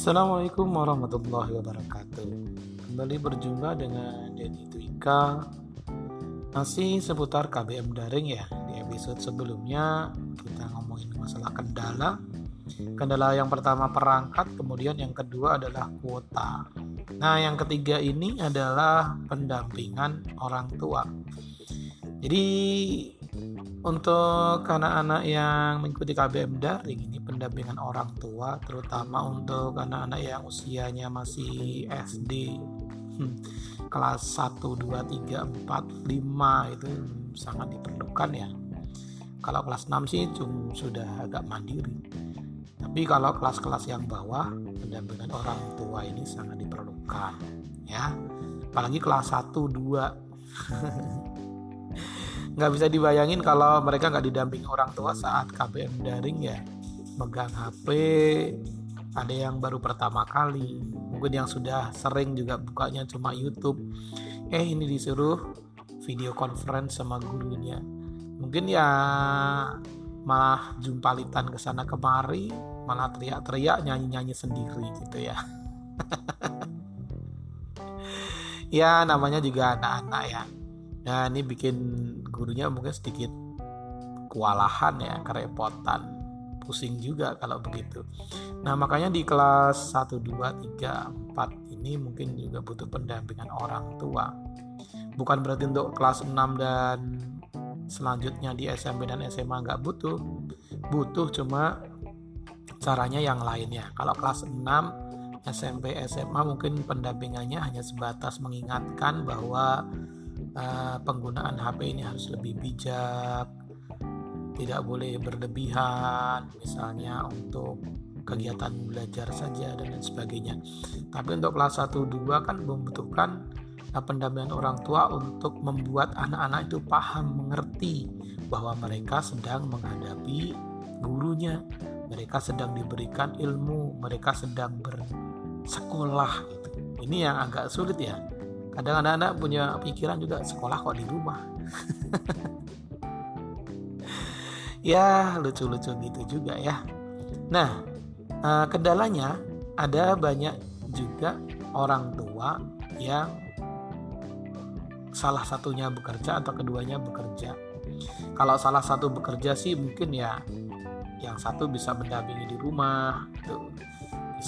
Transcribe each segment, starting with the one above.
Assalamualaikum warahmatullahi wabarakatuh. Kembali berjumpa dengan Denny Twika. Masih seputar KBM daring ya. Di episode sebelumnya kita ngomongin masalah kendala. Kendala yang pertama perangkat Kemudian yang kedua adalah kuota. Nah yang ketiga ini adalah pendampingan orang tua. Jadi untuk anak-anak yang mengikuti KBM daring ini pendampingan orang tua terutama untuk anak-anak yang usianya masih SD hmm, kelas 1, 2, 3, 4, 5 itu sangat diperlukan ya. Kalau kelas 6 sih cuma sudah agak mandiri. Tapi kalau kelas-kelas yang bawah pendampingan orang tua ini sangat diperlukan ya. Apalagi kelas 1, 2 nggak bisa dibayangin kalau mereka nggak didampingi orang tua saat KBM daring ya. Megang HP ada yang baru pertama kali mungkin yang sudah sering juga bukanya cuma YouTube. Eh ini disuruh video conference sama gurunya. Mungkin ya malah jumpalitan ke sana kemari malah teriak-teriak nyanyi-nyanyi sendiri gitu ya. Ya namanya juga anak-anak ya. Nah ini bikin gurunya mungkin sedikit kewalahan ya, kerepotan, pusing juga kalau begitu. Nah makanya di kelas 1, 2, 3, 4 ini mungkin juga butuh pendampingan orang tua. Bukan berarti untuk kelas 6 dan selanjutnya di SMP dan SMA nggak butuh. Butuh cuma caranya yang lainnya. Kalau kelas 6 SMP SMA mungkin pendampingannya hanya sebatas mengingatkan bahwa uh, penggunaan HP ini harus lebih bijak tidak boleh berlebihan misalnya untuk kegiatan belajar saja dan lain sebagainya. Tapi untuk kelas 1 2 kan membutuhkan uh, pendampingan orang tua untuk membuat anak-anak itu paham mengerti bahwa mereka sedang menghadapi gurunya. Mereka sedang diberikan ilmu mereka sedang bersekolah ini yang agak sulit ya kadang anak-anak punya pikiran juga sekolah kok di rumah? Ya lucu-lucu gitu juga ya. Nah eh, kendalanya ada banyak juga orang tua yang salah satunya bekerja atau keduanya bekerja. Kalau salah satu bekerja sih mungkin ya yang satu bisa mendampingi di rumah tuh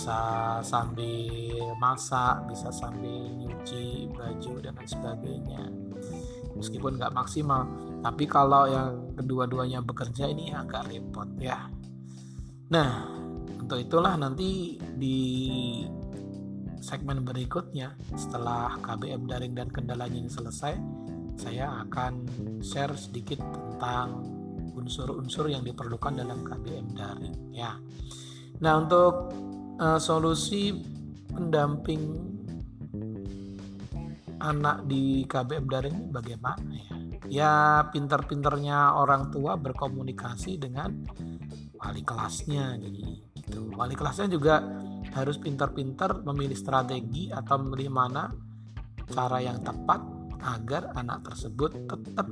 bisa sambil masak bisa sambil nyuci baju dan lain sebagainya. Meskipun nggak maksimal tapi kalau yang kedua-duanya bekerja ini agak repot ya. Nah untuk itulah nanti di segmen berikutnya setelah KBM daring dan kendalanya ini selesai saya akan share sedikit tentang unsur-unsur yang diperlukan dalam KBM daring ya. Nah untuk uh, solusi pendamping anak di KBM daring ini bagaimana ya? Ya pinter-pinternya orang tua berkomunikasi dengan wali kelasnya gitu. Wali kelasnya juga harus pintar-pintar memilih strategi atau memilih mana cara yang tepat agar anak tersebut tetap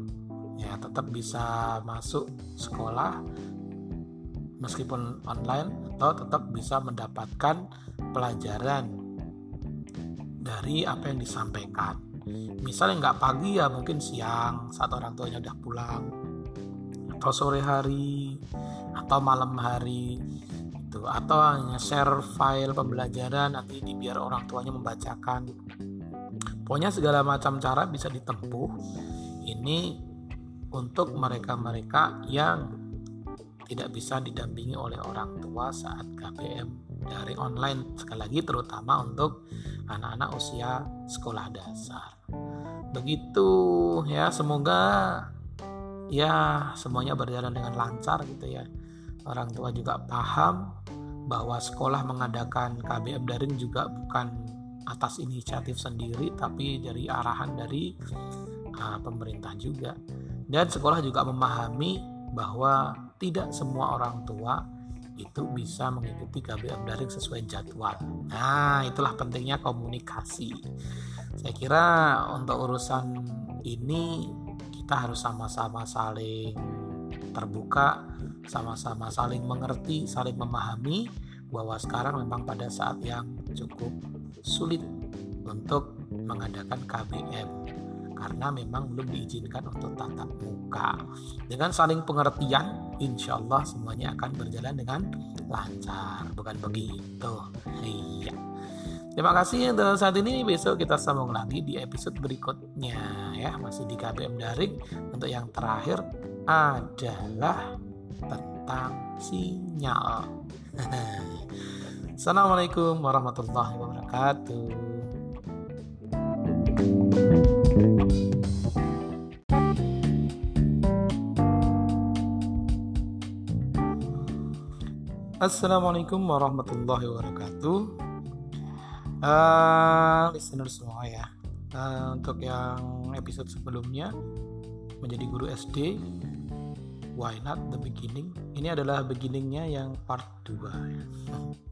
ya tetap bisa masuk sekolah meskipun online atau tetap bisa mendapatkan pelajaran dari apa yang disampaikan. Misalnya nggak pagi ya mungkin siang saat orang tuanya udah pulang atau sore hari atau malam hari itu atau hanya share file pembelajaran nanti biar orang tuanya membacakan. Pokoknya segala macam cara bisa ditempuh. Ini untuk mereka-mereka yang tidak bisa didampingi oleh orang tua saat KBM dari online. Sekali lagi terutama untuk anak-anak usia sekolah dasar. Begitu ya. Semoga ya semuanya berjalan dengan lancar gitu ya. Orang tua juga paham bahwa sekolah mengadakan KBM daring juga bukan atas inisiatif sendiri tapi dari arahan dari uh, pemerintah juga. Dan sekolah juga memahami bahwa tidak semua orang tua itu bisa mengikuti KBM daring sesuai jadwal. Nah, itulah pentingnya komunikasi. Saya kira untuk urusan ini kita harus sama-sama saling terbuka, sama-sama saling mengerti, saling memahami bahwa sekarang memang pada saat yang cukup sulit untuk mengadakan KBM karena memang belum diizinkan untuk tatap muka. Dengan saling pengertian, insya Allah semuanya akan berjalan dengan lancar, bukan begitu? Iya. Terima kasih untuk saat ini. Besok kita sambung lagi di episode berikutnya ya, masih di KBM daring. Untuk yang terakhir adalah tentang sinyal. Assalamualaikum warahmatullahi wabarakatuh. Assalamualaikum warahmatullahi wabarakatuh. Uh, listener semua ya. Uh, untuk yang episode sebelumnya menjadi guru SD, why not the beginning? Ini adalah beginningnya yang part 2 ya.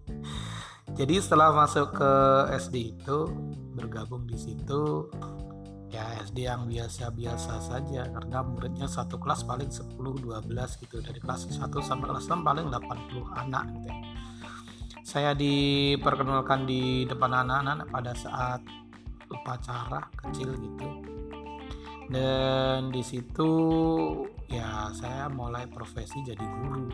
Jadi setelah masuk ke SD itu bergabung di situ ya SD yang biasa-biasa saja karena muridnya satu kelas paling 10-12 gitu dari kelas 1 sampai kelas 6 paling 80 anak gitu. Ya. saya diperkenalkan di depan anak-anak pada saat upacara kecil gitu. Dan di situ ya saya mulai profesi jadi guru.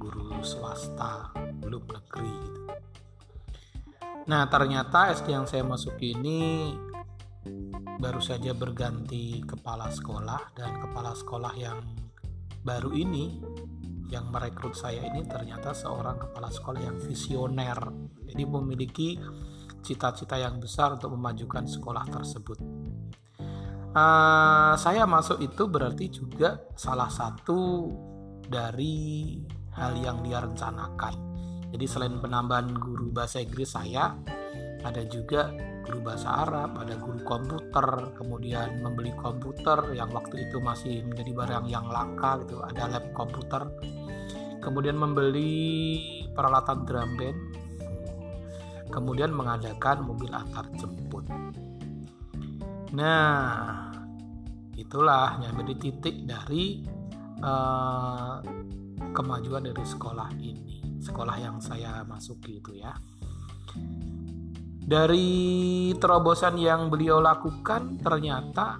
Guru swasta belum negeri gitu. Nah ternyata SD yang saya masuki ini baru saja berganti kepala sekolah dan kepala sekolah yang baru ini yang merekrut saya ini ternyata seorang kepala sekolah yang visioner. Jadi memiliki cita-cita yang besar untuk memajukan sekolah tersebut. Uh, saya masuk itu berarti juga salah satu dari hal yang dia rencanakan. Jadi selain penambahan guru bahasa Inggris saya ada juga guru bahasa Arab, ada guru komputer, kemudian membeli komputer yang waktu itu masih menjadi barang yang langka gitu, ada lab komputer. Kemudian membeli peralatan drum band. Kemudian mengadakan mobil antar jemput. Nah, itulah yang menjadi titik dari uh, kemajuan dari sekolah ini, sekolah yang saya masuki itu ya. Dari terobosan yang beliau lakukan, ternyata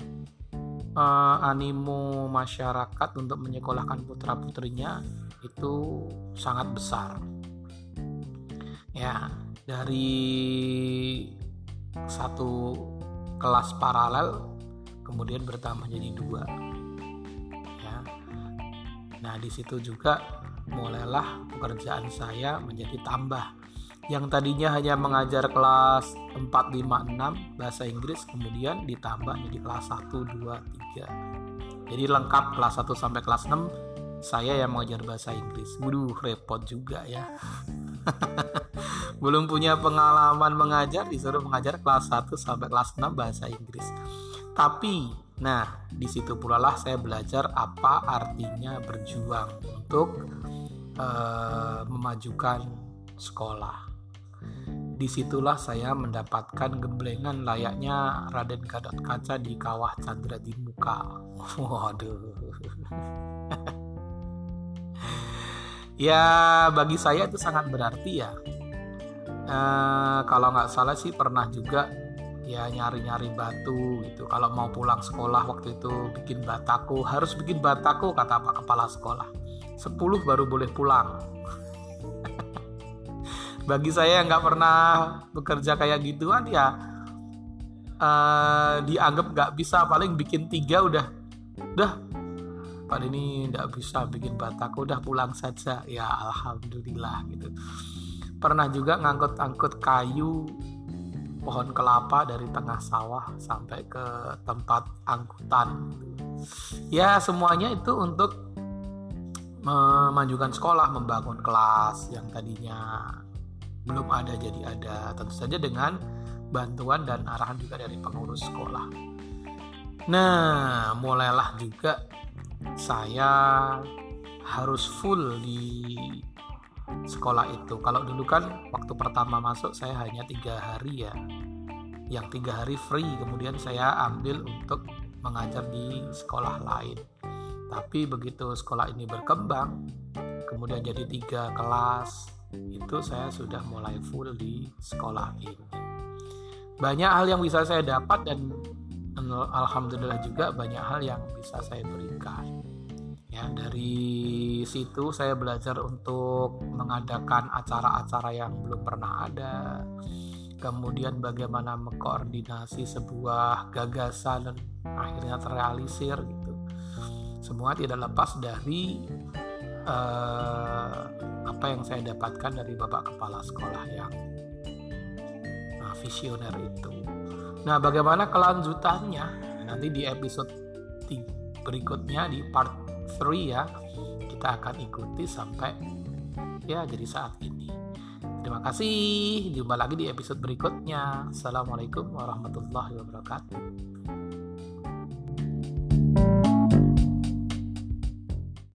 uh, animo masyarakat untuk menyekolahkan putra-putrinya itu sangat besar. Ya, dari satu kelas paralel kemudian bertambah jadi dua. Ya. Nah, di situ juga mulailah pekerjaan saya menjadi tambah yang tadinya hanya mengajar kelas 4, 5, 6 bahasa Inggris kemudian ditambah jadi kelas 1, 2, 3 jadi lengkap kelas 1 sampai kelas 6 saya yang mengajar bahasa Inggris. Waduh repot juga ya. Belum punya pengalaman mengajar disuruh mengajar kelas 1 sampai kelas 6 bahasa Inggris. Tapi nah di situ pula lah saya belajar apa artinya berjuang untuk uh, memajukan sekolah Di situlah saya mendapatkan gemblengan layaknya Raden Gatot Kaca di kawah Chandra di muka. Waduh. ya bagi saya itu sangat berarti ya. E, kalau nggak salah sih pernah juga ya nyari-nyari batu gitu. Kalau mau pulang sekolah waktu itu bikin bataku harus bikin bataku kata pak kepala sekolah. 10 baru boleh pulang bagi saya yang nggak pernah bekerja kayak gituan ya uh, dianggap nggak bisa. Paling bikin tiga udah. Udah. Pak ini nggak bisa bikin batak udah pulang saja. Ya alhamdulillah gitu. Pernah juga ngangkut-angkut kayu pohon kelapa dari tengah sawah sampai ke tempat angkutan. Ya semuanya itu untuk memajukan sekolah membangun kelas yang tadinya belum ada jadi ada tentu saja dengan bantuan dan arahan juga dari pengurus sekolah. Nah, mulailah juga saya harus full di sekolah itu. Kalau dulu kan waktu pertama masuk saya hanya tiga hari ya, yang tiga hari free. Kemudian saya ambil untuk mengajar di sekolah lain. Tapi begitu sekolah ini berkembang, kemudian jadi tiga kelas, itu saya sudah mulai full di sekolah ini. Banyak hal yang bisa saya dapat dan alhamdulillah juga banyak hal yang bisa saya berikan. Ya dari situ saya belajar untuk mengadakan acara-acara yang belum pernah ada. Kemudian bagaimana mengkoordinasi sebuah gagasan dan akhirnya terrealisir gitu. Semua tidak lepas dari uh, apa yang saya dapatkan dari bapak kepala sekolah yang uh, visioner itu. Nah bagaimana kelanjutannya? Nanti di episode berikutnya di part 3 ya kita akan ikuti sampai ya jadi saat ini. Terima kasih. Jumpa lagi di episode berikutnya. Assalamualaikum warahmatullahi wabarakatuh